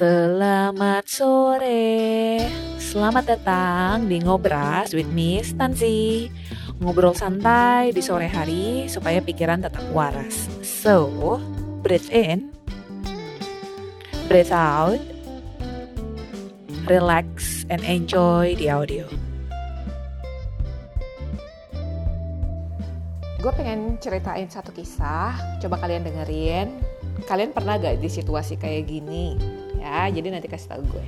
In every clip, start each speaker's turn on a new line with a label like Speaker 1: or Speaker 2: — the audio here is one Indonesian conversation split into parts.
Speaker 1: Selamat sore, selamat datang di Ngobras with Miss Tansi Ngobrol santai di sore hari supaya pikiran tetap waras. So, breathe in. Breathe out. Relax and enjoy the audio.
Speaker 2: Gue pengen ceritain satu kisah, coba kalian dengerin. Kalian pernah gak di situasi kayak gini? Ya, jadi nanti kasih tau gue.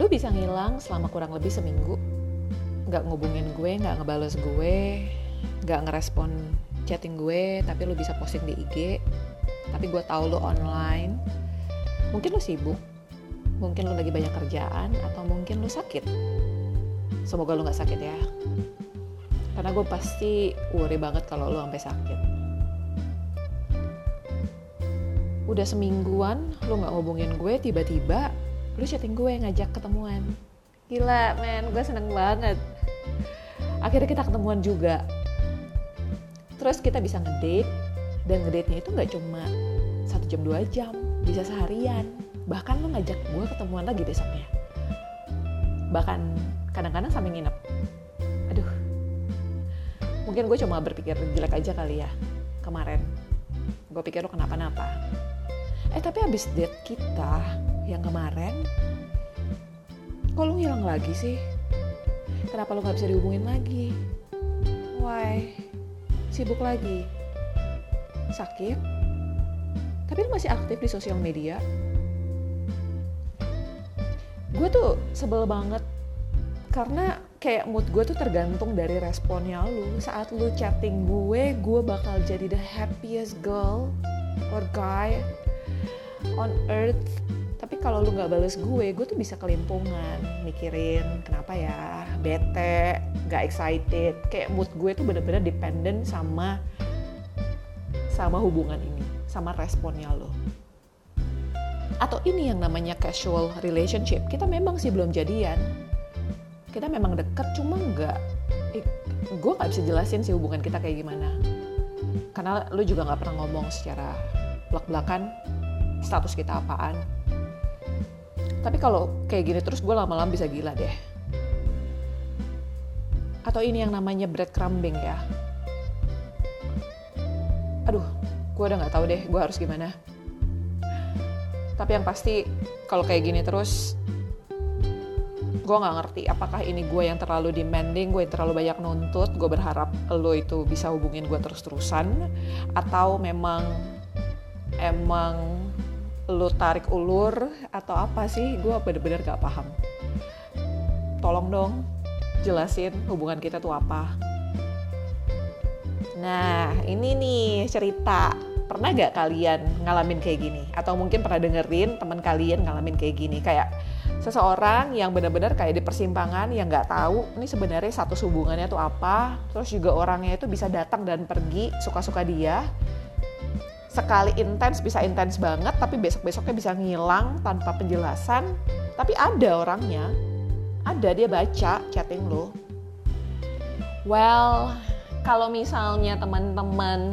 Speaker 2: Lu bisa ngilang selama kurang lebih seminggu. Gak ngubungin gue, gak ngebales gue, gak ngerespon chatting gue, tapi lu bisa posting di IG. Tapi gue tahu lu online. Mungkin lu sibuk, mungkin lu lagi banyak kerjaan, atau mungkin lu sakit semoga lu nggak sakit ya karena gue pasti worry banget kalau lu sampai sakit udah semingguan lu nggak ngubungin gue tiba-tiba lu chatting gue ngajak ketemuan. Gila men gue seneng banget. Akhirnya kita ketemuan juga. Terus kita bisa ngedate dan ngedate-nya itu nggak cuma satu jam dua jam bisa seharian. Bahkan lu ngajak gue ketemuan lagi besoknya. Bahkan kadang-kadang sampai nginep. Aduh. Mungkin gue cuma berpikir jelek aja kali ya kemarin. Gue pikir lo kenapa-napa eh tapi abis date kita yang kemarin kok lo ngilang lagi sih? Kenapa lo gak bisa dihubungin lagi? Why? Sibuk lagi? Sakit? Tapi lo masih aktif di sosial media? Gue tuh sebel banget karena kayak mood gue tuh tergantung dari responnya lu. Saat lu chatting gue gue bakal jadi the happiest girl or guy on earth. Tapi kalau lu nggak bales gue gue tuh bisa kelimpungan mikirin kenapa ya bete gak excited. Kayak mood gue tuh bener-bener dependent sama sama hubungan ini sama responnya lo. Atau ini yang namanya casual relationship. Kita memang sih belum jadian. Kita memang deket cuma nggak eh, gue nggak bisa jelasin sih hubungan kita kayak gimana. Karena lu juga nggak pernah ngomong secara belak belakan status kita apaan. Tapi kalau kayak gini terus gue lama-lama bisa gila deh. Atau ini yang namanya breadcrumbing ya. Aduh gue udah nggak tahu deh gue harus gimana. Tapi yang pasti kalau kayak gini terus gue nggak ngerti apakah ini gue yang terlalu demanding gue yang terlalu banyak nuntut gue berharap lo itu bisa hubungin gue terus-terusan atau memang emang lo tarik ulur atau apa sih? Gue bener-bener gak paham. Tolong dong jelasin hubungan kita tuh apa. Nah ini nih cerita. Pernah gak kalian ngalamin kayak gini? Atau mungkin pernah dengerin teman kalian ngalamin kayak gini? Kayak seseorang yang benar-benar kayak di persimpangan yang nggak tahu ini sebenarnya satu hubungannya tuh apa. Terus juga orangnya itu bisa datang dan pergi suka-suka dia sekali intens bisa intens banget tapi besok-besoknya bisa ngilang tanpa penjelasan. Tapi ada orangnya. Ada dia baca chatting lo well kalau misalnya teman-teman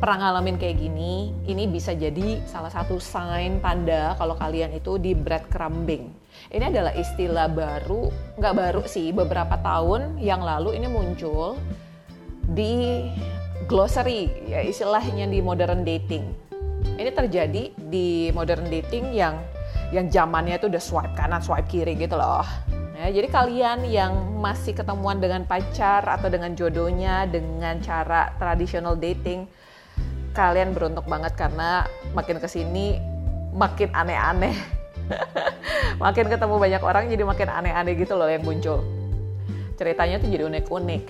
Speaker 2: pernah ngalamin kayak gini, ini bisa jadi salah satu sign tanda kalau kalian itu di breadcrumbing. Ini adalah istilah baru, nggak baru sih, beberapa tahun yang lalu ini muncul di glossary, ya istilahnya di modern dating. Ini terjadi di modern dating yang yang zamannya itu udah swipe kanan, swipe kiri gitu loh. Ya, jadi kalian yang masih ketemuan dengan pacar atau dengan jodohnya dengan cara tradisional dating, kalian beruntung banget karena makin ke sini makin aneh-aneh makin ketemu banyak orang jadi makin aneh-aneh gitu loh yang muncul ceritanya tuh jadi unik-unik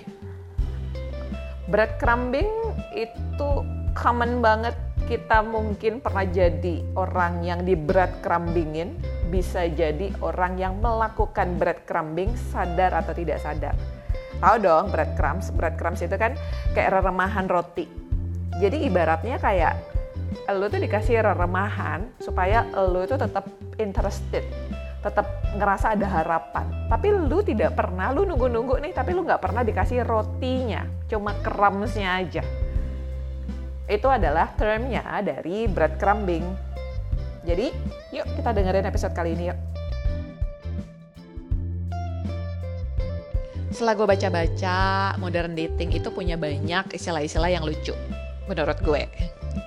Speaker 2: breadcrumbing itu common banget. Kita mungkin pernah jadi orang yang di breadcrumbingin. Bisa jadi orang yang melakukan breadcrumbing sadar atau tidak sadar. Tahu dong breadcrumbs. Breadcrumbs itu kan kayak remahan roti. Jadi ibaratnya kayak lo tuh dikasih remahan supaya lo itu tetap interested tetap ngerasa ada harapan tapi lu tidak pernah lu nunggu-nunggu nih tapi lu nggak pernah dikasih rotinya cuma kremsnya aja Itu adalah termnya dari breadcrumbing. Jadi, yuk kita dengerin episode kali ini yuk. Setelah gue baca-baca, modern dating itu punya banyak istilah-istilah yang lucu menurut gue.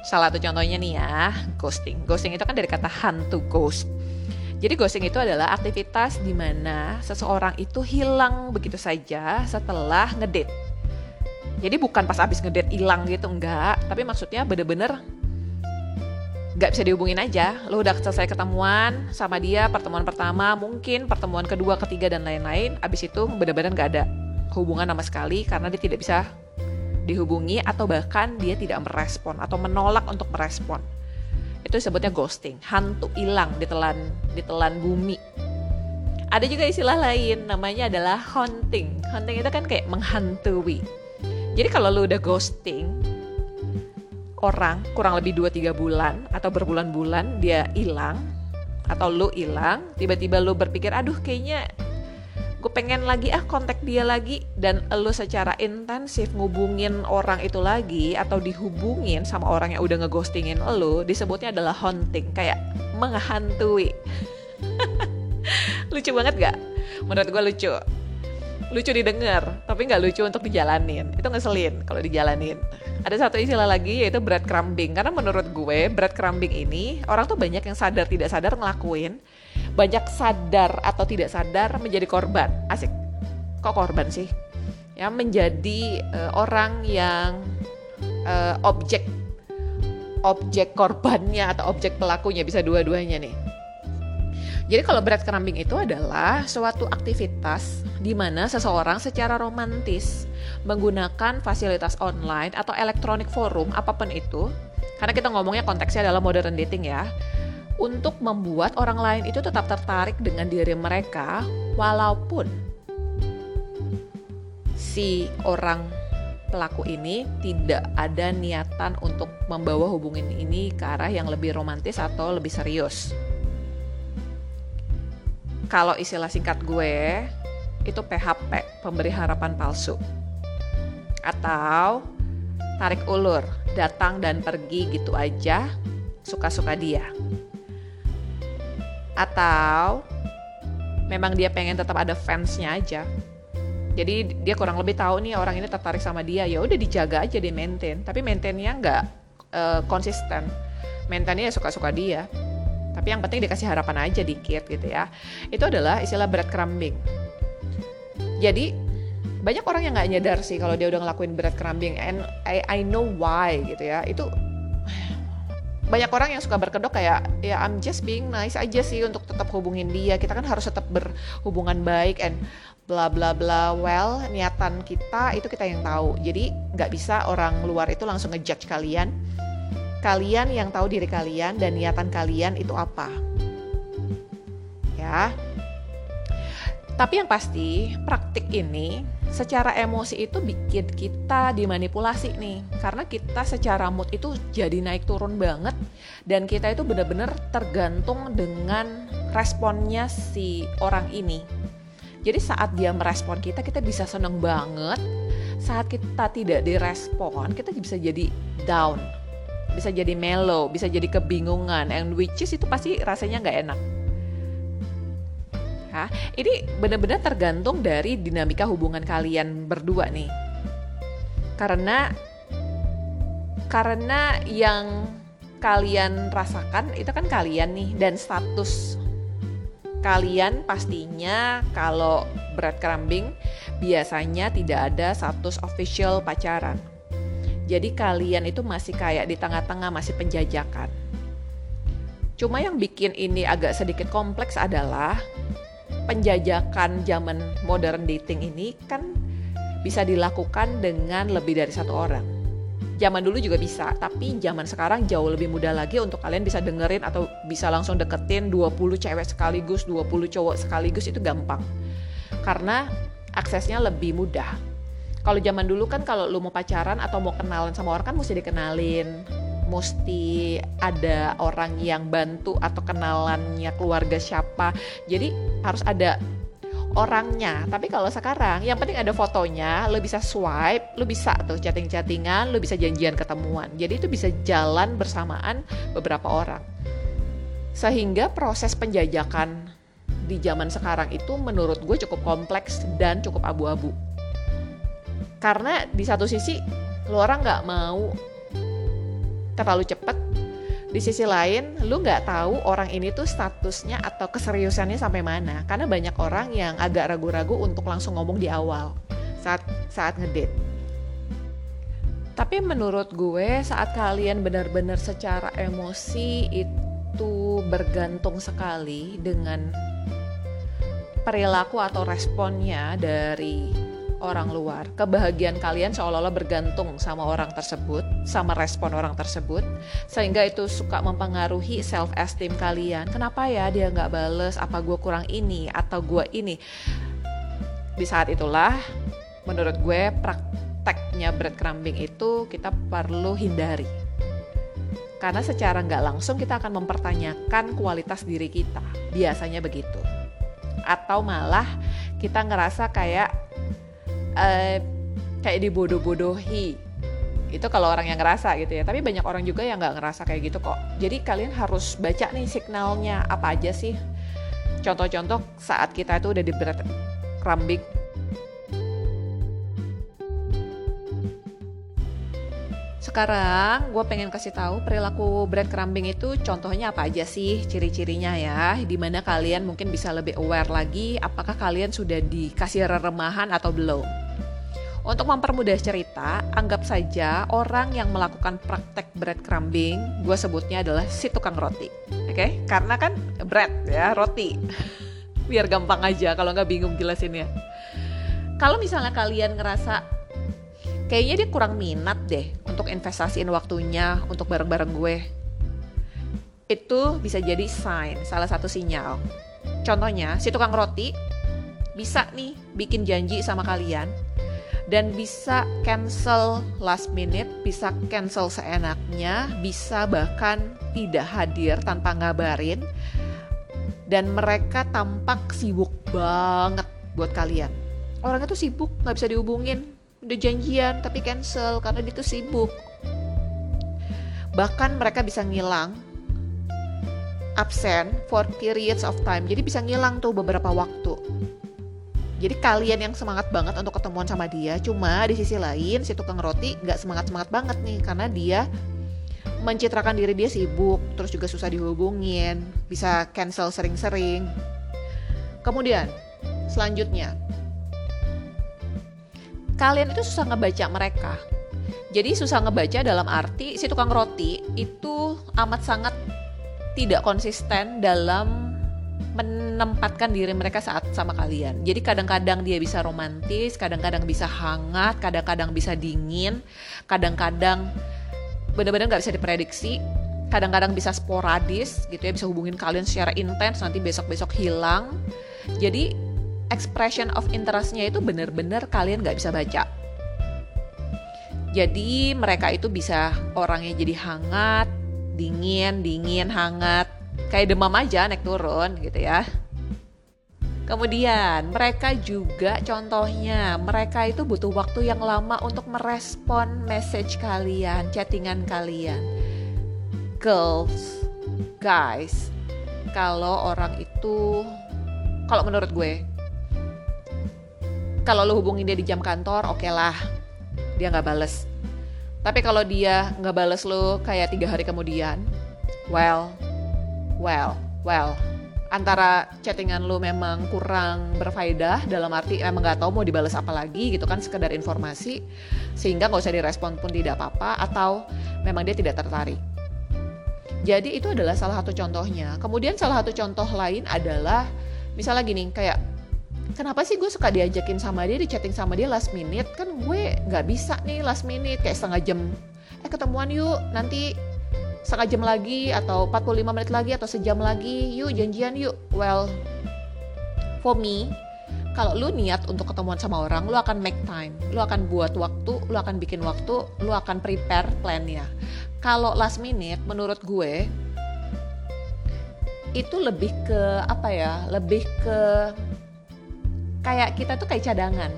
Speaker 2: Salah satu contohnya nih ya, ghosting. Ghosting itu kan dari kata hantu ghost. Jadi ghosting itu adalah aktivitas di mana seseorang itu hilang begitu saja setelah ngedate. Jadi bukan pas abis ngedate hilang gitu, enggak. Tapi maksudnya bener-bener nggak bisa dihubungin aja. Lo udah selesai ketemuan sama dia, pertemuan pertama, mungkin pertemuan kedua, ketiga, dan lain-lain. Abis itu bener-bener nggak ada hubungan sama sekali karena dia tidak bisa dihubungi atau bahkan dia tidak merespon atau menolak untuk merespon. Itu disebutnya ghosting, hantu hilang ditelan ditelan bumi. Ada juga istilah lain namanya adalah haunting. Haunting itu kan kayak menghantui. Jadi kalau lu udah ghosting, orang kurang lebih 2-3 bulan atau berbulan-bulan dia hilang atau lu hilang, tiba-tiba lu berpikir aduh kayaknya gue pengen lagi ah kontak dia lagi. Dan lu secara intensif ngubungin orang itu lagi atau dihubungin sama orang yang udah ngeghostingin lu disebutnya adalah haunting kayak menghantui. Lucu banget gak? menurut gue lucu. Lucu didengar tapi nggak lucu untuk dijalanin. Itu ngeselin kalau dijalanin. Ada satu istilah lagi yaitu breadcrumbing. Karena menurut gue breadcrumbing ini orang tuh banyak yang sadar tidak sadar ngelakuin banyak sadar atau tidak sadar menjadi korban. Asik. Kok korban sih? Ya menjadi uh, orang yang uh, objek objek korbannya atau objek pelakunya bisa dua-duanya nih. Jadi kalau breadcrumbing itu adalah suatu aktivitas di mana seseorang secara romantis menggunakan fasilitas online atau elektronik forum apa pun itu, karena kita ngomongnya konteksnya adalah modern dating ya, untuk membuat orang lain itu tetap tertarik dengan diri mereka walaupun si orang pelaku ini tidak ada niatan untuk membawa hubungan ini ke arah yang lebih romantis atau lebih serius kalau istilah singkat gue itu PHP, pemberi harapan palsu. Atau tarik ulur, datang dan pergi gitu aja, suka-suka dia. Atau memang dia pengen tetap ada fansnya aja. Jadi dia kurang lebih tahu nih orang ini tertarik sama dia, ya udah dijaga aja di maintain. Tapi maintainnya nggak uh, konsisten. Maintainnya ya suka-suka dia tapi yang penting dikasih harapan aja dikit gitu ya itu adalah istilah breadcrumbing jadi banyak orang yang nggak nyadar sih kalau dia udah ngelakuin breadcrumbing and I, I know why gitu ya itu banyak orang yang suka berkedok kayak ya I'm just being nice aja sih untuk tetap hubungin dia kita kan harus tetap berhubungan baik and bla bla bla well niatan kita itu kita yang tahu jadi nggak bisa orang luar itu langsung ngejudge kalian kalian yang tahu diri kalian dan niatan kalian itu apa. Ya. Tapi yang pasti, praktik ini secara emosi itu bikin kita dimanipulasi nih. Karena kita secara mood itu jadi naik turun banget dan kita itu benar-benar tergantung dengan responnya si orang ini. Jadi saat dia merespon kita, kita bisa seneng banget. Saat kita tidak direspon, kita bisa jadi down bisa jadi mellow, bisa jadi kebingungan, and which is itu pasti rasanya nggak enak. Hah? Ini benar-benar tergantung dari dinamika hubungan kalian berdua nih. Karena karena yang kalian rasakan itu kan kalian nih dan status kalian pastinya kalau breadcrumbing biasanya tidak ada status official pacaran jadi kalian itu masih kayak di tengah-tengah masih penjajakan. Cuma yang bikin ini agak sedikit kompleks adalah penjajakan zaman modern dating ini kan bisa dilakukan dengan lebih dari satu orang. Zaman dulu juga bisa, tapi zaman sekarang jauh lebih mudah lagi untuk kalian bisa dengerin atau bisa langsung deketin 20 cewek sekaligus, 20 cowok sekaligus itu gampang. Karena aksesnya lebih mudah kalau zaman dulu kan kalau lu mau pacaran atau mau kenalan sama orang kan mesti dikenalin mesti ada orang yang bantu atau kenalannya keluarga siapa jadi harus ada orangnya. Tapi kalau sekarang yang penting ada fotonya, lo bisa swipe, lo bisa tuh chatting-chattingan, lo bisa janjian ketemuan. Jadi itu bisa jalan bersamaan beberapa orang. Sehingga proses penjajakan di zaman sekarang itu menurut gue cukup kompleks dan cukup abu-abu. Karena di satu sisi lo orang nggak mau terlalu cepet. Di sisi lain lu nggak tahu orang ini tuh statusnya atau keseriusannya sampai mana. Karena banyak orang yang agak ragu-ragu untuk langsung ngomong di awal saat saat ngedate. Tapi menurut gue saat kalian benar-benar secara emosi itu bergantung sekali dengan perilaku atau responnya dari orang luar. Kebahagiaan kalian seolah-olah bergantung sama orang tersebut, sama respon orang tersebut, sehingga itu suka mempengaruhi self esteem kalian. Kenapa ya dia nggak bales? Apa gue kurang ini atau gue ini? Di saat itulah, menurut gue prakteknya breadcrumbing itu kita perlu hindari. Karena secara nggak langsung kita akan mempertanyakan kualitas diri kita. Biasanya begitu. Atau malah kita ngerasa kayak uh, kayak dibodoh-bodohi itu kalau orang yang ngerasa gitu ya. Tapi banyak orang juga yang nggak ngerasa kayak gitu kok. Jadi kalian harus baca nih signalnya apa aja sih? Contoh-contoh saat kita itu udah di berat rambik. Sekarang gue pengen kasih tahu perilaku breadcrumbing itu contohnya apa aja sih ciri-cirinya ya? Di mana kalian mungkin bisa lebih aware lagi apakah kalian sudah dikasih remahan atau belum untuk mempermudah cerita, anggap saja orang yang melakukan praktek breadcrumbing, gue sebutnya adalah si tukang roti. Oke, okay? karena kan bread ya, roti. Biar gampang aja kalau nggak bingung jelasinnya. Kalau misalnya kalian ngerasa kayaknya dia kurang minat deh untuk investasiin waktunya untuk bareng-bareng gue. Itu bisa jadi sign, salah satu sinyal. Contohnya, si tukang roti bisa nih bikin janji sama kalian dan bisa cancel last minute, bisa cancel seenaknya, bisa bahkan tidak hadir tanpa ngabarin dan mereka tampak sibuk banget buat kalian. Orang itu sibuk, nggak bisa dihubungin, udah janjian tapi cancel karena dia tuh sibuk. Bahkan mereka bisa ngilang absen for periods of time. Jadi bisa ngilang tuh beberapa waktu jadi kalian yang semangat banget untuk ketemuan sama dia, cuma di sisi lain si tukang roti nggak semangat semangat banget nih karena dia mencitrakan diri dia sibuk, terus juga susah dihubungin, bisa cancel sering-sering. Kemudian selanjutnya, kalian itu susah ngebaca mereka. Jadi susah ngebaca dalam arti si tukang roti itu amat sangat tidak konsisten dalam menempatkan diri mereka saat sama kalian. Jadi kadang-kadang dia bisa romantis, kadang-kadang bisa hangat, kadang-kadang bisa dingin, kadang-kadang benar-benar nggak bisa diprediksi, kadang-kadang bisa sporadis gitu ya, bisa hubungin kalian secara intens, nanti besok-besok hilang. Jadi expression of interestnya itu benar-benar kalian nggak bisa baca. Jadi mereka itu bisa orangnya jadi hangat, dingin, dingin, hangat, kayak demam aja naik turun gitu ya. Kemudian mereka juga contohnya mereka itu butuh waktu yang lama untuk merespon message kalian, chattingan kalian. Girls, guys, kalau orang itu kalau menurut gue kalau lo hubungin dia di jam kantor oke okay lah dia nggak bales tapi kalau dia nggak bales lo kayak tiga hari kemudian well well, well, antara chattingan lu memang kurang berfaedah dalam arti emang nggak tahu mau dibalas apa lagi gitu kan sekedar informasi sehingga nggak usah direspon pun tidak apa-apa atau memang dia tidak tertarik. Jadi itu adalah salah satu contohnya. Kemudian salah satu contoh lain adalah misalnya gini kayak kenapa sih gue suka diajakin sama dia di chatting sama dia last minute kan gue nggak bisa nih last minute kayak setengah jam eh ketemuan yuk nanti setengah jam lagi atau 45 menit lagi atau sejam lagi. Yuk janjian yuk. Well for me kalau lu niat untuk ketemuan sama orang lu akan make time. Lu akan buat waktu lu akan bikin waktu lu akan prepare plannya. Kalau last minute menurut gue itu lebih ke apa ya lebih ke kayak kita tuh kayak cadangan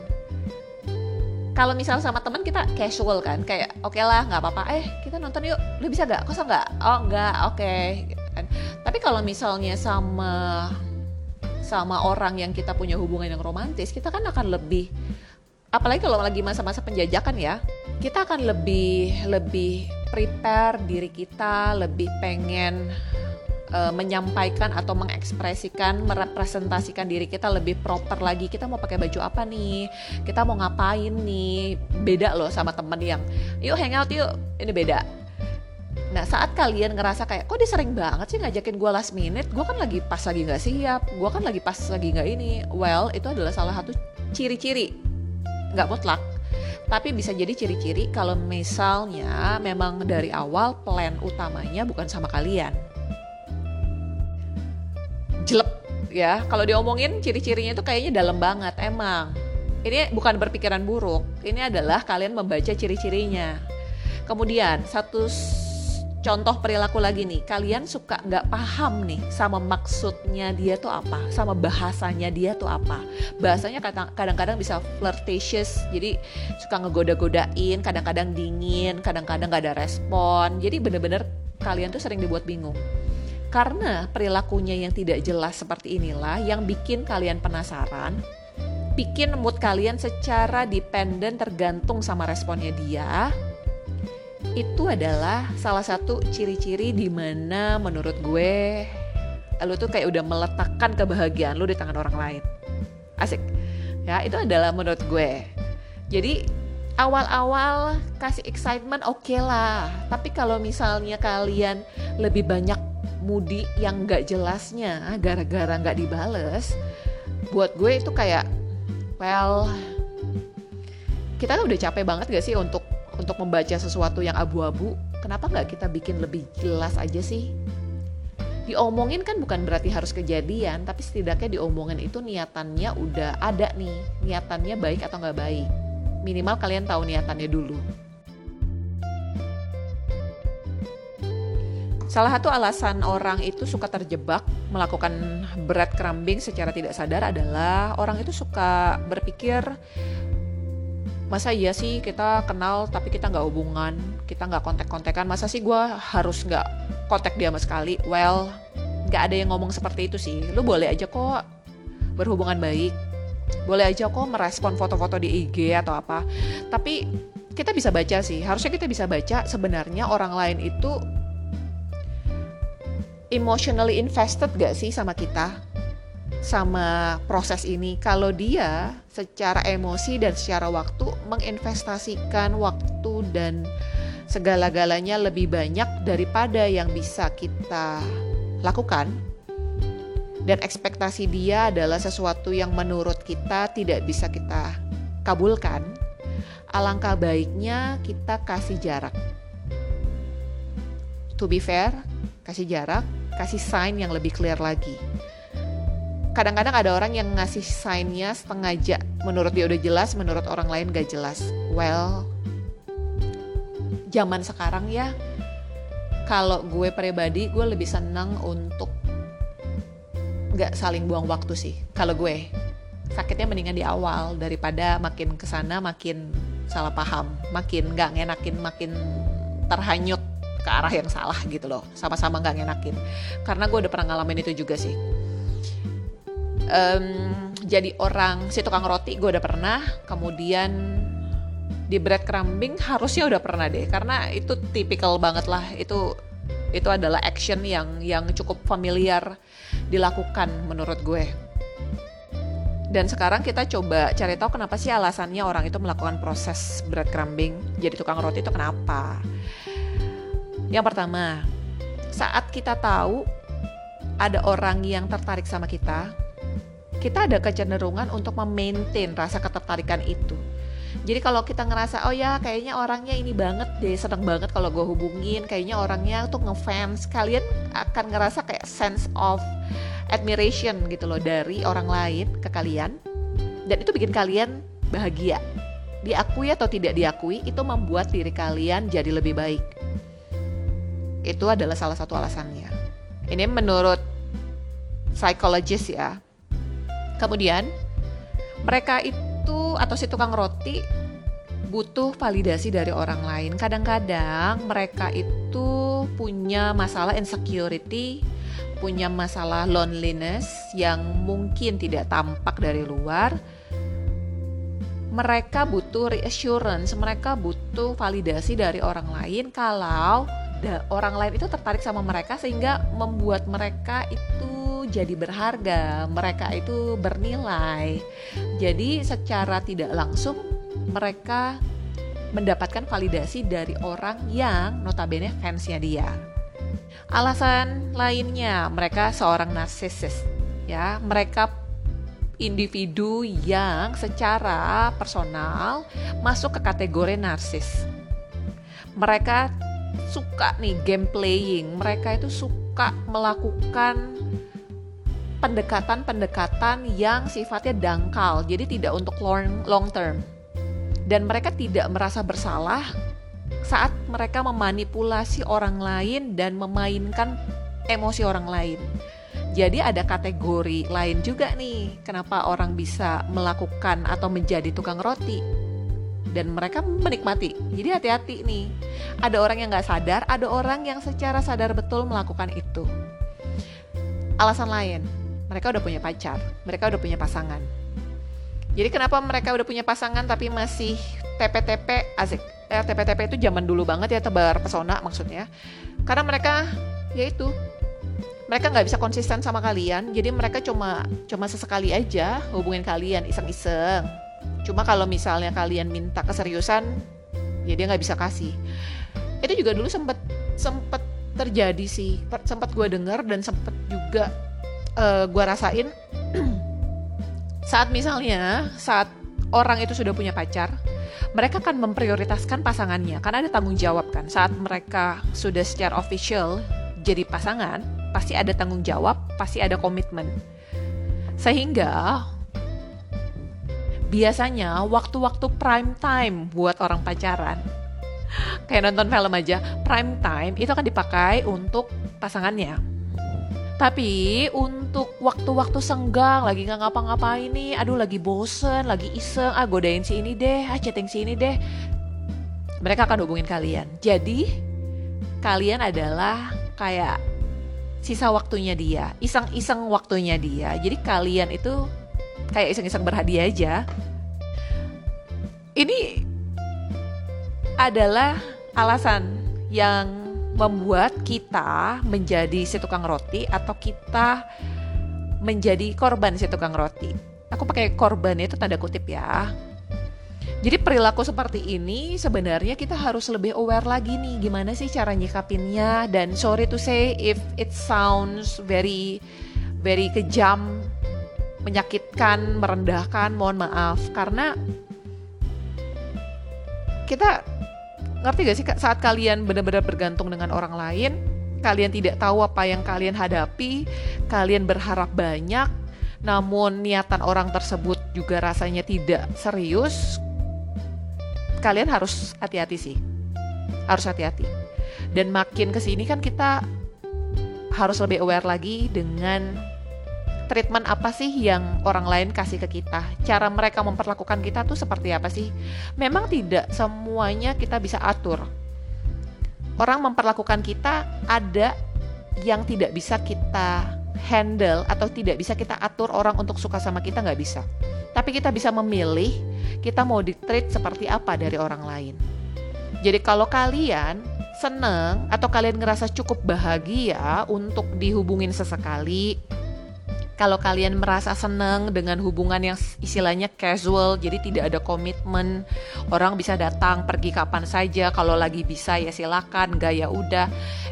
Speaker 2: kalau misal sama teman kita casual kan kayak oke okay lah nggak apa-apa. Eh kita nonton yuk. Lu bisa gak kosong nggak? Oh nggak. Oke. Okay. Gitu tapi kalau misalnya sama sama orang yang kita punya hubungan yang romantis kita kan akan lebih apalagi kalau lagi masa-masa penjajakan ya kita akan lebih lebih prepare diri kita lebih pengen uh, menyampaikan atau mengekspresikan, merepresentasikan diri kita lebih proper lagi. Kita mau pakai baju apa nih? Kita mau ngapain nih? Beda loh sama temen yang, yuk hangout yuk. Ini beda. Nah saat kalian ngerasa kayak, kok dia sering banget sih ngajakin gue last minute, gue kan lagi pas lagi nggak siap, gue kan lagi pas lagi nggak ini. Well, itu adalah salah satu ciri-ciri, nggak mutlak, tapi bisa jadi ciri-ciri kalau misalnya memang dari awal plan utamanya bukan sama kalian ya. Kalau diomongin ciri-cirinya itu kayaknya dalam banget emang. Ini bukan berpikiran buruk ini adalah kalian membaca ciri-cirinya. Kemudian satu contoh perilaku lagi nih. Kalian suka nggak paham nih sama maksudnya dia tuh apa sama bahasanya dia tuh apa. Bahasanya kadang-kadang bisa flirtatious jadi suka ngegoda-godain kadang-kadang dingin kadang-kadang nggak ada respon. Jadi bener-bener kalian tuh sering dibuat bingung karena perilakunya yang tidak jelas seperti inilah yang bikin kalian penasaran, bikin mood kalian secara dependen tergantung sama responnya dia. Itu adalah salah satu ciri-ciri di mana menurut gue lu tuh kayak udah meletakkan kebahagiaan lu di tangan orang lain. Asik. Ya, itu adalah menurut gue. Jadi awal-awal kasih excitement oke okay lah. Tapi kalau misalnya kalian lebih banyak mudi yang nggak jelasnya gara-gara nggak dibales buat gue itu kayak well kita udah capek banget gak sih untuk untuk membaca sesuatu yang abu-abu? Kenapa nggak kita bikin lebih jelas aja sih? Diomongin kan bukan berarti harus kejadian tapi setidaknya diomongin itu niatannya udah ada nih niatannya baik atau nggak baik. Minimal kalian tahu niatannya dulu Salah satu alasan orang itu suka terjebak melakukan berat crumbing secara tidak sadar adalah orang itu suka berpikir masa iya sih kita kenal tapi kita nggak hubungan, kita nggak kontak-kontakan, masa sih gue harus nggak kontak dia sama sekali? Well, nggak ada yang ngomong seperti itu sih. Lu boleh aja kok berhubungan baik, boleh aja kok merespon foto-foto di IG atau apa. Tapi kita bisa baca sih, harusnya kita bisa baca sebenarnya orang lain itu emotionally invested gak sih sama kita? Sama proses ini? Kalau dia secara emosi dan secara waktu menginvestasikan waktu dan segala-galanya lebih banyak daripada yang bisa kita lakukan dan ekspektasi dia adalah sesuatu yang menurut kita tidak bisa kita kabulkan alangkah baiknya kita kasih jarak. To be fair kasih jarak kasih sign yang lebih clear lagi. Kadang-kadang ada orang yang ngasih signnya setengah aja. Menurut dia udah jelas, menurut orang lain gak jelas. Well, zaman sekarang ya, kalau gue pribadi, gue lebih senang untuk gak saling buang waktu sih. Kalau gue, sakitnya mendingan di awal daripada makin ke sana makin salah paham, makin gak ngenakin, makin terhanyut ke arah yang salah gitu loh. Sama-sama nggak ngenakin. Karena gue udah pernah ngalamin itu juga sih. Um, jadi orang si tukang roti gue udah pernah kemudian di bread crumbing harusnya udah pernah deh karena itu tipikal banget lah. Itu itu adalah action yang yang cukup familiar dilakukan menurut gue. Dan sekarang kita coba cari tahu kenapa sih alasannya orang itu melakukan proses breadcrumbing jadi tukang roti itu kenapa yang pertama, saat kita tahu ada orang yang tertarik sama kita, kita ada kecenderungan untuk memaintain rasa ketertarikan itu. Jadi kalau kita ngerasa oh ya kayaknya orangnya ini banget deh seneng banget kalau gue hubungin kayaknya orangnya tuh ngefans kalian akan ngerasa kayak sense of admiration gitu loh dari orang lain ke kalian. Dan itu bikin kalian bahagia. Diakui atau tidak diakui itu membuat diri kalian jadi lebih baik itu adalah salah satu alasannya. Ini menurut psikologis ya. Kemudian mereka itu atau si tukang roti butuh validasi dari orang lain. Kadang-kadang mereka itu punya masalah insecurity, punya masalah loneliness yang mungkin tidak tampak dari luar. Mereka butuh reassurance, mereka butuh validasi dari orang lain kalau orang lain itu tertarik sama mereka sehingga membuat mereka itu jadi berharga, mereka itu bernilai. Jadi secara tidak langsung mereka mendapatkan validasi dari orang yang notabene fansnya dia. Alasan lainnya, mereka seorang narsisis, ya. Mereka individu yang secara personal masuk ke kategori narsis. Mereka suka nih game playing, mereka itu suka melakukan pendekatan-pendekatan yang sifatnya dangkal, jadi tidak untuk long, long term. Dan mereka tidak merasa bersalah saat mereka memanipulasi orang lain dan memainkan emosi orang lain. Jadi ada kategori lain juga nih kenapa orang bisa melakukan atau menjadi tukang roti dan mereka menikmati. Jadi hati-hati nih. Ada orang yang nggak sadar, ada orang yang secara sadar betul melakukan itu. Alasan lain, mereka udah punya pacar, mereka udah punya pasangan jadi kenapa mereka udah punya pasangan tapi masih TP-TP asik. Eh, TP-TP itu zaman dulu banget ya tebar pesona maksudnya. Karena mereka ya itu mereka nggak bisa konsisten sama kalian jadi mereka cuma cuma sesekali aja hubungin kalian iseng-iseng cuma kalau misalnya kalian minta keseriusan ya dia nggak bisa kasih itu juga dulu sempet sempet terjadi sih sempat gue dengar dan sempet juga uh, eh, gue rasain saat misalnya saat orang itu sudah punya pacar, mereka akan memprioritaskan pasangannya karena ada tanggung jawab kan. Saat mereka sudah secara official jadi pasangan, pasti ada tanggung jawab, pasti ada komitmen. Sehingga biasanya waktu-waktu prime time buat orang pacaran kayak nonton film aja, prime time itu akan dipakai untuk pasangannya tapi untuk waktu-waktu senggang, lagi nggak ngapa-ngapain nih, aduh lagi bosen, lagi iseng, ah godain si ini deh, ah chatting si ini deh. Mereka akan hubungin kalian. Jadi kalian adalah kayak sisa waktunya dia, iseng-iseng waktunya dia. Jadi kalian itu kayak iseng-iseng berhadiah aja. Ini adalah alasan yang membuat kita menjadi si tukang roti atau kita menjadi korban si tukang roti. Aku pakai korban itu tanda kutip ya. Jadi perilaku seperti ini sebenarnya kita harus lebih aware lagi nih gimana sih cara nyikapinnya dan sorry to say if it sounds very very kejam, menyakitkan, merendahkan, mohon maaf. Karena kita ngerti gak sih saat kalian benar-benar bergantung dengan orang lain kalian tidak tahu apa yang kalian hadapi kalian berharap banyak namun niatan orang tersebut juga rasanya tidak serius kalian harus hati-hati sih. Harus hati-hati. Dan makin ke sini kan kita harus lebih aware lagi dengan treatment apa sih yang orang lain kasih ke kita? Cara mereka memperlakukan kita tuh seperti apa sih? Memang tidak semuanya kita bisa atur. Orang memperlakukan kita ada yang tidak bisa kita handle atau tidak bisa kita atur orang untuk suka sama kita nggak bisa. Tapi kita bisa memilih kita mau di treat seperti apa dari orang lain. Jadi kalau kalian seneng atau kalian ngerasa cukup bahagia untuk dihubungin sesekali, kalau kalian merasa seneng dengan hubungan yang istilahnya casual, jadi tidak ada komitmen, orang bisa datang pergi kapan saja, kalau lagi bisa ya silakan, gak ya udah.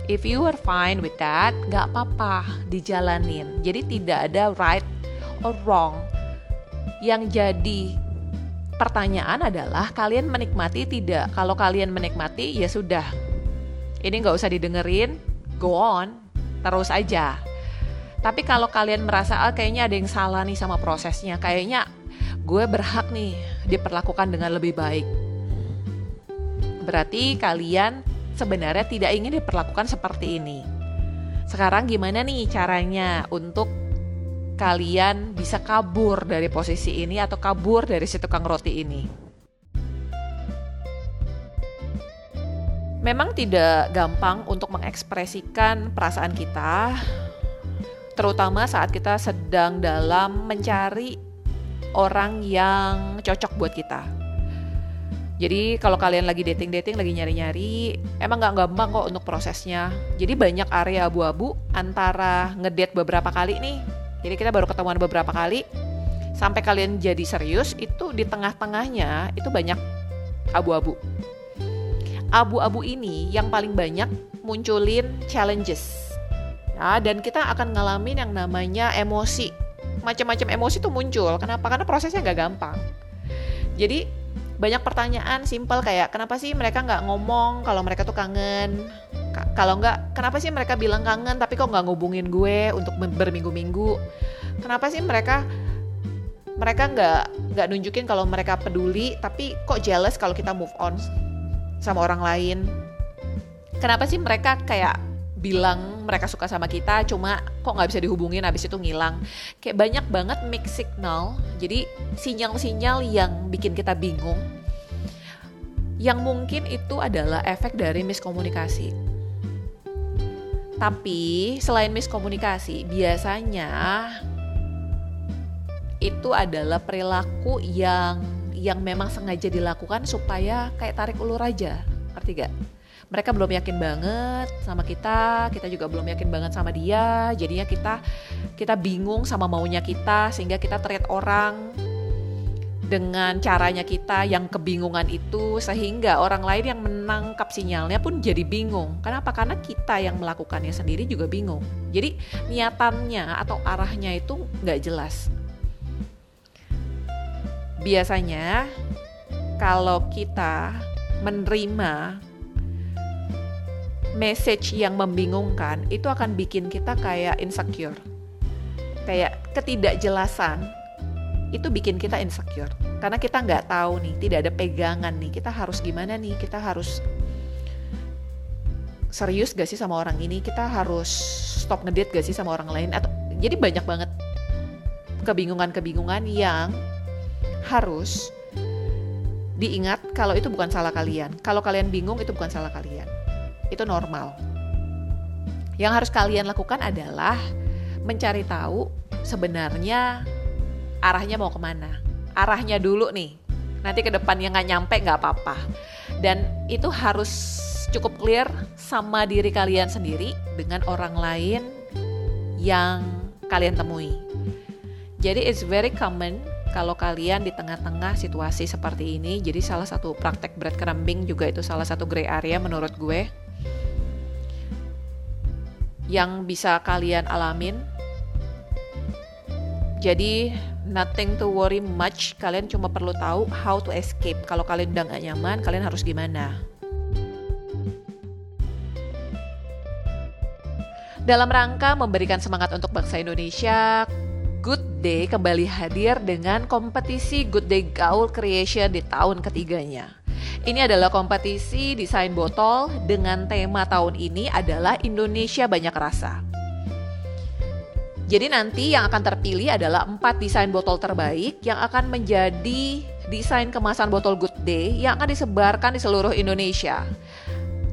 Speaker 2: If you are fine with that, gak apa-apa, dijalanin. Jadi tidak ada right or wrong. Yang jadi pertanyaan adalah kalian menikmati tidak? Kalau kalian menikmati ya sudah. Ini nggak usah didengerin, go on, terus aja tapi kalau kalian merasa ah, kayaknya ada yang salah nih sama prosesnya, kayaknya gue berhak nih diperlakukan dengan lebih baik. Berarti kalian sebenarnya tidak ingin diperlakukan seperti ini. Sekarang gimana nih caranya untuk
Speaker 1: kalian bisa kabur dari posisi ini atau kabur dari si tukang roti ini. Memang tidak gampang untuk mengekspresikan perasaan kita, terutama saat kita sedang dalam mencari orang yang cocok buat kita. Jadi kalau kalian lagi dating-dating, lagi nyari-nyari, emang nggak gampang kok untuk prosesnya. Jadi banyak area abu-abu antara ngedate beberapa kali nih. Jadi kita baru ketemuan beberapa kali, sampai kalian jadi serius, itu di tengah-tengahnya itu banyak abu-abu. Abu-abu ini yang paling banyak munculin challenges. Nah, dan kita akan ngalamin yang namanya emosi. Macam-macam emosi tuh muncul. Kenapa? Karena prosesnya nggak gampang. Jadi banyak pertanyaan simpel kayak kenapa sih mereka nggak ngomong kalau mereka tuh kangen kalau nggak kenapa sih mereka bilang kangen tapi kok nggak ngubungin gue untuk berminggu-minggu kenapa sih mereka mereka nggak nggak nunjukin kalau mereka peduli tapi kok jealous kalau kita move on sama orang lain kenapa sih mereka kayak bilang mereka suka sama kita cuma kok nggak bisa dihubungin habis itu ngilang. Kayak banyak banget mix signal jadi sinyal-sinyal yang bikin kita bingung. Yang mungkin itu adalah efek dari miskomunikasi. Tapi selain miskomunikasi biasanya itu adalah perilaku yang yang memang sengaja dilakukan supaya kayak tarik ulur aja. Ngerti gak? Mereka belum yakin banget sama kita, kita juga belum yakin banget sama dia. Jadinya kita kita bingung sama maunya kita sehingga kita treat orang dengan caranya kita yang kebingungan itu sehingga orang lain yang menangkap sinyalnya pun jadi bingung. Kenapa? Karena kita yang melakukannya sendiri juga bingung. Jadi niatannya atau arahnya itu nggak jelas. Biasanya kalau kita menerima message yang membingungkan itu akan bikin kita kayak insecure. Kayak ketidakjelasan itu bikin kita insecure. Karena kita nggak tahu nih, tidak ada pegangan nih. Kita harus gimana nih? Kita harus serius gak sih sama orang ini? Kita harus stop ngedate gak sih sama orang lain? Atau jadi banyak banget kebingungan-kebingungan yang harus diingat kalau itu bukan salah kalian. Kalau kalian bingung itu bukan salah kalian itu normal. Yang harus kalian lakukan adalah mencari tahu sebenarnya arahnya mau ke mana. Arahnya dulu nih. Nanti ke depan yang nggak nyampe nggak apa-apa. Dan itu harus cukup clear sama diri kalian sendiri dengan orang lain yang kalian temui. Jadi it's very common kalau kalian di tengah-tengah situasi seperti ini. Jadi salah satu praktek breadcrumbing juga itu salah satu gray area menurut gue yang bisa kalian alamin. Jadi nothing to worry much. Kalian cuma perlu tahu how to escape. Kalau kalian udah gak nyaman, kalian harus gimana. Dalam rangka memberikan semangat untuk bangsa Indonesia, Good Day kembali hadir dengan kompetisi Good Day Gaul Creation di tahun ketiganya. Ini adalah kompetisi desain botol dengan tema tahun ini adalah Indonesia Banyak Rasa. Jadi nanti yang akan terpilih adalah empat desain botol terbaik yang akan menjadi desain kemasan botol Good Day yang akan disebarkan di seluruh Indonesia.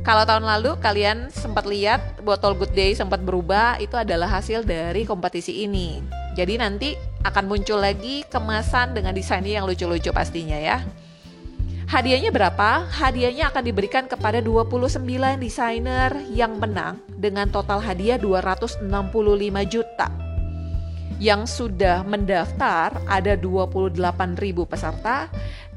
Speaker 1: Kalau tahun lalu kalian sempat lihat botol Good Day sempat berubah, itu adalah hasil dari kompetisi ini. Jadi nanti akan muncul lagi kemasan dengan desainnya yang lucu-lucu pastinya ya. Hadiahnya berapa? Hadiahnya akan diberikan kepada 29 desainer yang menang dengan total hadiah 265 juta. Yang sudah mendaftar ada 28 ribu peserta.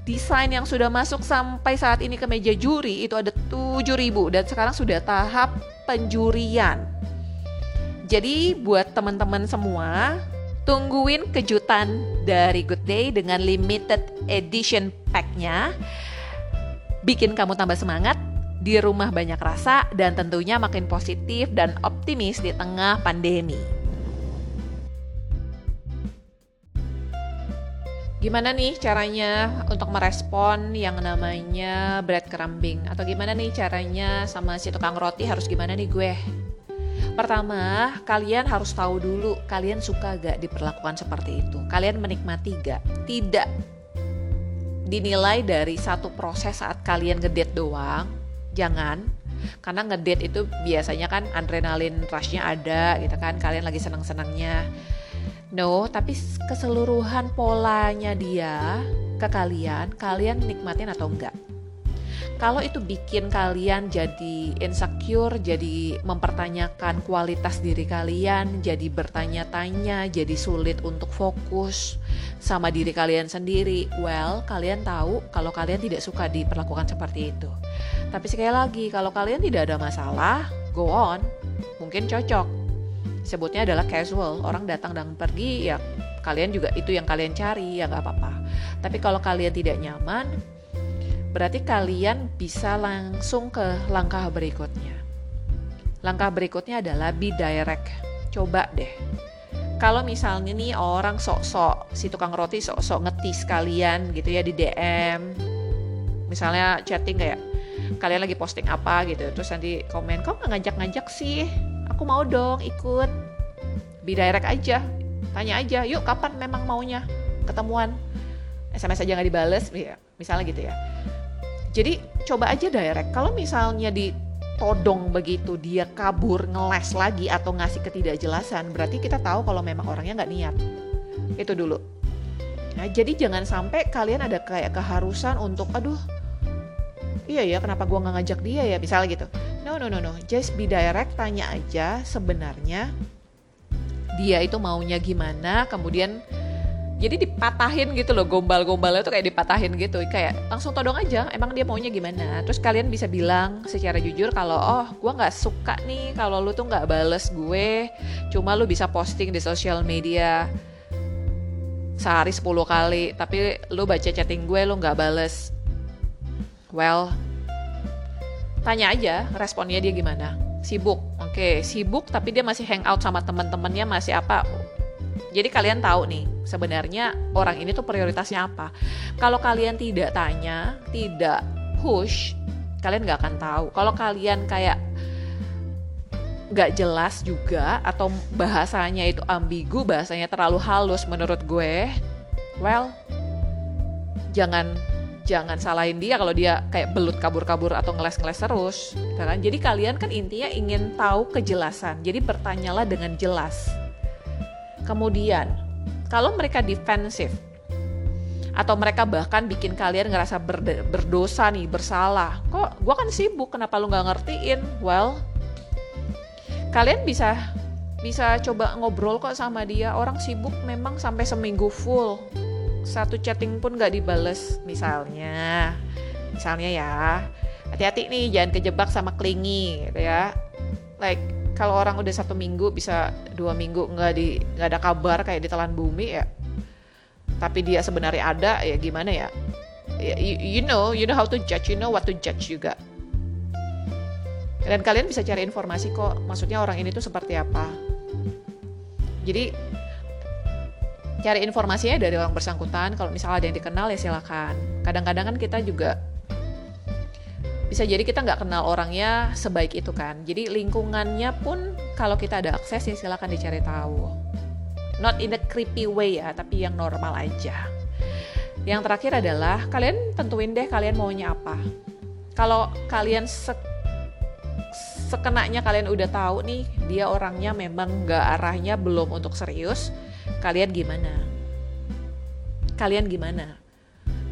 Speaker 1: Desain yang sudah masuk sampai saat ini ke meja juri itu ada 7 ribu dan sekarang sudah tahap penjurian. Jadi buat teman-teman semua, tungguin kejutan dari Good Day dengan limited edition pack-nya bikin kamu tambah semangat, di rumah banyak rasa, dan tentunya makin positif dan optimis di tengah pandemi. Gimana nih caranya untuk merespon yang namanya breadcrumbing? Atau gimana nih caranya sama si tukang roti harus gimana nih gue?
Speaker 2: Pertama, kalian harus tahu dulu kalian suka gak diperlakukan seperti itu. Kalian menikmati gak? Tidak dinilai dari satu proses saat kalian ngedate doang. Jangan, karena ngedate itu biasanya kan adrenalin rushnya ada gitu kan. Kalian lagi senang-senangnya. No, tapi keseluruhan polanya dia ke kalian, kalian nikmatin atau enggak kalau itu bikin kalian jadi insecure, jadi mempertanyakan kualitas diri kalian, jadi bertanya-tanya, jadi sulit untuk fokus sama diri kalian sendiri, well, kalian tahu kalau kalian tidak suka diperlakukan seperti itu. Tapi sekali lagi, kalau kalian tidak ada masalah, go on, mungkin cocok. Sebutnya adalah casual, orang datang dan pergi, ya kalian juga itu yang kalian cari, ya nggak apa-apa. Tapi kalau kalian tidak nyaman, berarti kalian bisa langsung ke langkah berikutnya. Langkah berikutnya adalah be direct. Coba deh. Kalau misalnya nih orang sok-sok si tukang roti sok-sok ngetis kalian gitu ya di DM. Misalnya chatting kayak kalian lagi posting apa gitu terus nanti komen kok nggak ngajak-ngajak sih aku mau dong ikut be direct aja tanya aja yuk kapan memang maunya ketemuan SMS aja nggak dibales ya misalnya gitu ya jadi coba aja direct. Kalau misalnya ditodong begitu dia kabur ngeles lagi atau ngasih ketidakjelasan, berarti kita tahu kalau memang orangnya nggak niat. Itu dulu. Nah, jadi jangan sampai kalian ada kayak keharusan untuk, aduh, iya ya kenapa gua nggak ngajak dia ya, misalnya gitu. No, no, no, no. Just be direct, tanya aja sebenarnya dia itu maunya gimana, kemudian jadi dipatahin gitu loh gombal-gombalnya tuh kayak dipatahin gitu. Kayak langsung todong aja emang dia maunya gimana? Terus kalian bisa bilang secara jujur kalau oh gue nggak suka nih kalau lu tuh nggak bales gue. Cuma lu bisa posting di sosial media sehari 10 kali tapi lu baca chatting gue lu nggak bales. Well tanya aja responnya dia gimana. Sibuk oke. Okay, sibuk tapi dia masih hangout sama teman-temannya masih apa jadi kalian tahu nih sebenarnya orang ini tuh prioritasnya apa. Kalau kalian tidak tanya, tidak push, kalian nggak akan tahu. Kalau kalian kayak nggak jelas juga atau bahasanya itu ambigu, bahasanya terlalu halus menurut gue, well, jangan jangan salahin dia kalau dia kayak belut kabur-kabur atau ngeles-ngeles terus, kan? Jadi kalian kan intinya ingin tahu kejelasan. Jadi bertanyalah dengan jelas Kemudian, kalau mereka defensif atau mereka bahkan bikin kalian ngerasa berdosa nih, bersalah. Kok gue kan sibuk, kenapa lu nggak ngertiin? Well, kalian bisa bisa coba ngobrol kok sama dia. Orang sibuk memang sampai seminggu full. Satu chatting pun nggak dibales misalnya. Misalnya ya, hati-hati nih jangan kejebak sama klingi gitu ya. Like kalau orang udah satu minggu bisa dua minggu nggak di nggak ada kabar kayak ditelan bumi ya. Tapi dia sebenarnya ada ya gimana ya, ya you, you know you know how to judge you know what to judge juga. Dan kalian bisa cari informasi kok maksudnya orang ini tuh seperti apa. Jadi cari informasinya dari orang bersangkutan. Kalau misalnya ada yang dikenal ya silakan. Kadang-kadang kan kita juga bisa jadi kita nggak kenal orangnya sebaik itu kan. Jadi lingkungannya pun kalau kita ada akses ya silakan dicari tahu. Not in a creepy way ya tapi yang normal aja. Yang terakhir adalah kalian tentuin deh kalian maunya apa. Kalau kalian se sekenanya kalian udah tahu nih dia orangnya memang nggak arahnya belum untuk serius kalian gimana? Kalian gimana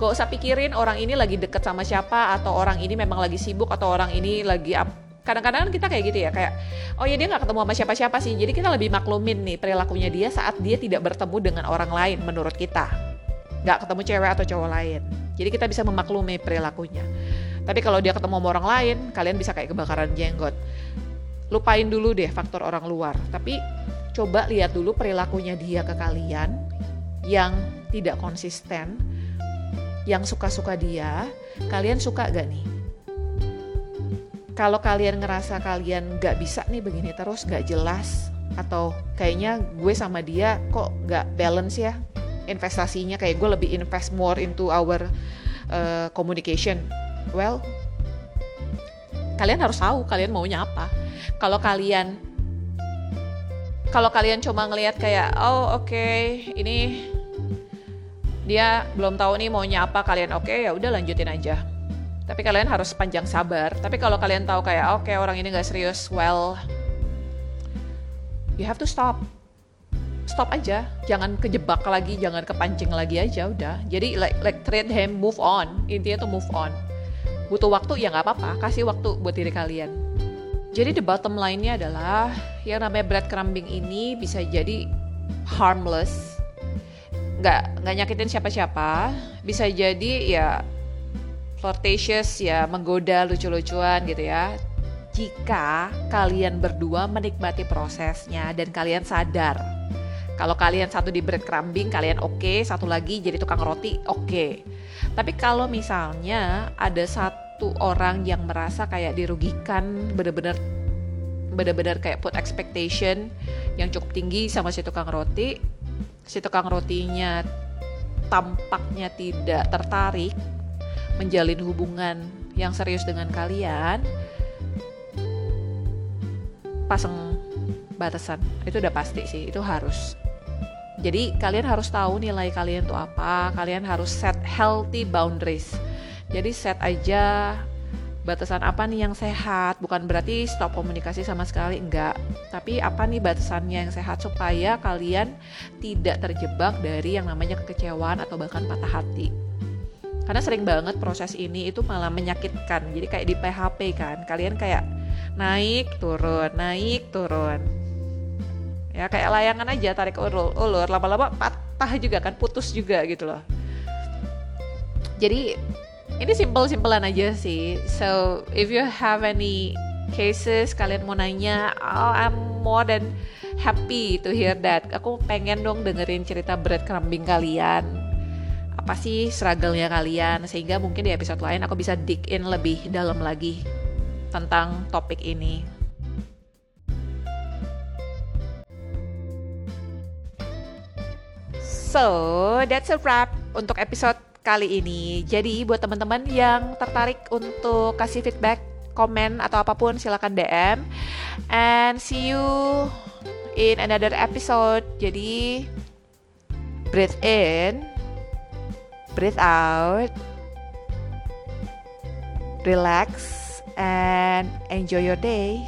Speaker 2: gak usah pikirin orang ini lagi deket sama siapa atau orang ini memang lagi sibuk atau orang ini lagi kadang-kadang kita kayak gitu ya kayak oh ya dia nggak ketemu sama siapa-siapa sih. Jadi kita lebih maklumin nih perilakunya dia saat dia tidak bertemu dengan orang lain menurut kita. Nggak ketemu cewek atau cowok lain. Jadi kita bisa memaklumi perilakunya. Tapi kalau dia ketemu sama orang lain kalian bisa kayak kebakaran jenggot. Lupain dulu deh faktor orang luar. Tapi coba lihat dulu perilakunya dia ke kalian yang tidak konsisten yang suka-suka dia, kalian suka gak nih? Kalau kalian ngerasa kalian gak bisa nih begini terus, gak jelas, atau kayaknya gue sama dia kok gak balance ya investasinya, kayak gue lebih invest more into our uh, communication. Well, kalian harus tahu kalian maunya apa. Kalau kalian kalau kalian cuma ngelihat kayak oh oke okay, ini dia belum tahu nih maunya apa kalian oke okay, ya udah lanjutin aja. Tapi kalian harus panjang sabar. Tapi kalau kalian tahu kayak oke okay, orang ini nggak serius well you have to stop. Stop aja. Jangan kejebak lagi jangan kepancing lagi aja udah. Jadi like like treat him move on. Intinya tuh move on. Butuh waktu ya nggak apa-apa. Kasih waktu buat diri kalian. Jadi the bottom line-nya adalah yang namanya breadcrumbing ini bisa jadi harmless, nggak nggak nyakitin siapa-siapa, bisa jadi ya flirtatious ya menggoda lucu-lucuan gitu ya. Jika kalian berdua menikmati prosesnya dan kalian sadar kalau kalian satu di breadcrumbing kalian oke, okay, satu lagi jadi tukang roti oke. Okay. Tapi kalau misalnya ada satu orang yang merasa kayak dirugikan bener-bener bener-bener kayak put expectation yang cukup tinggi sama si tukang roti si tukang rotinya tampaknya tidak tertarik menjalin hubungan yang serius dengan kalian pasang batasan. Itu udah pasti sih itu harus. Jadi kalian harus tahu nilai kalian tuh apa kalian harus set healthy boundaries. Jadi set aja batasan apa nih yang sehat, bukan berarti stop komunikasi sama sekali enggak. Tapi apa nih batasannya yang sehat supaya kalian tidak terjebak dari yang namanya kekecewaan atau bahkan patah hati. Karena sering banget proses ini itu malah menyakitkan. Jadi kayak di PHP kan, kalian kayak naik turun, naik turun. Ya kayak layangan aja tarik ulur, ulur lama-lama patah juga kan, putus juga gitu loh. Jadi ini simple-simpelan aja sih. So if you have any cases kalian mau nanya, oh I'm more than happy to hear that. Aku pengen dong dengerin cerita breadcrumbing kalian. Apa sih struggle-nya kalian sehingga mungkin di episode lain aku bisa dig in lebih dalam lagi tentang topik ini. So, that's a wrap untuk episode kali ini. Jadi buat teman-teman yang tertarik untuk kasih feedback, komen atau apa pun silakan DM. And see you in another episode. Jadi breathe in, breathe out, relax and enjoy your day.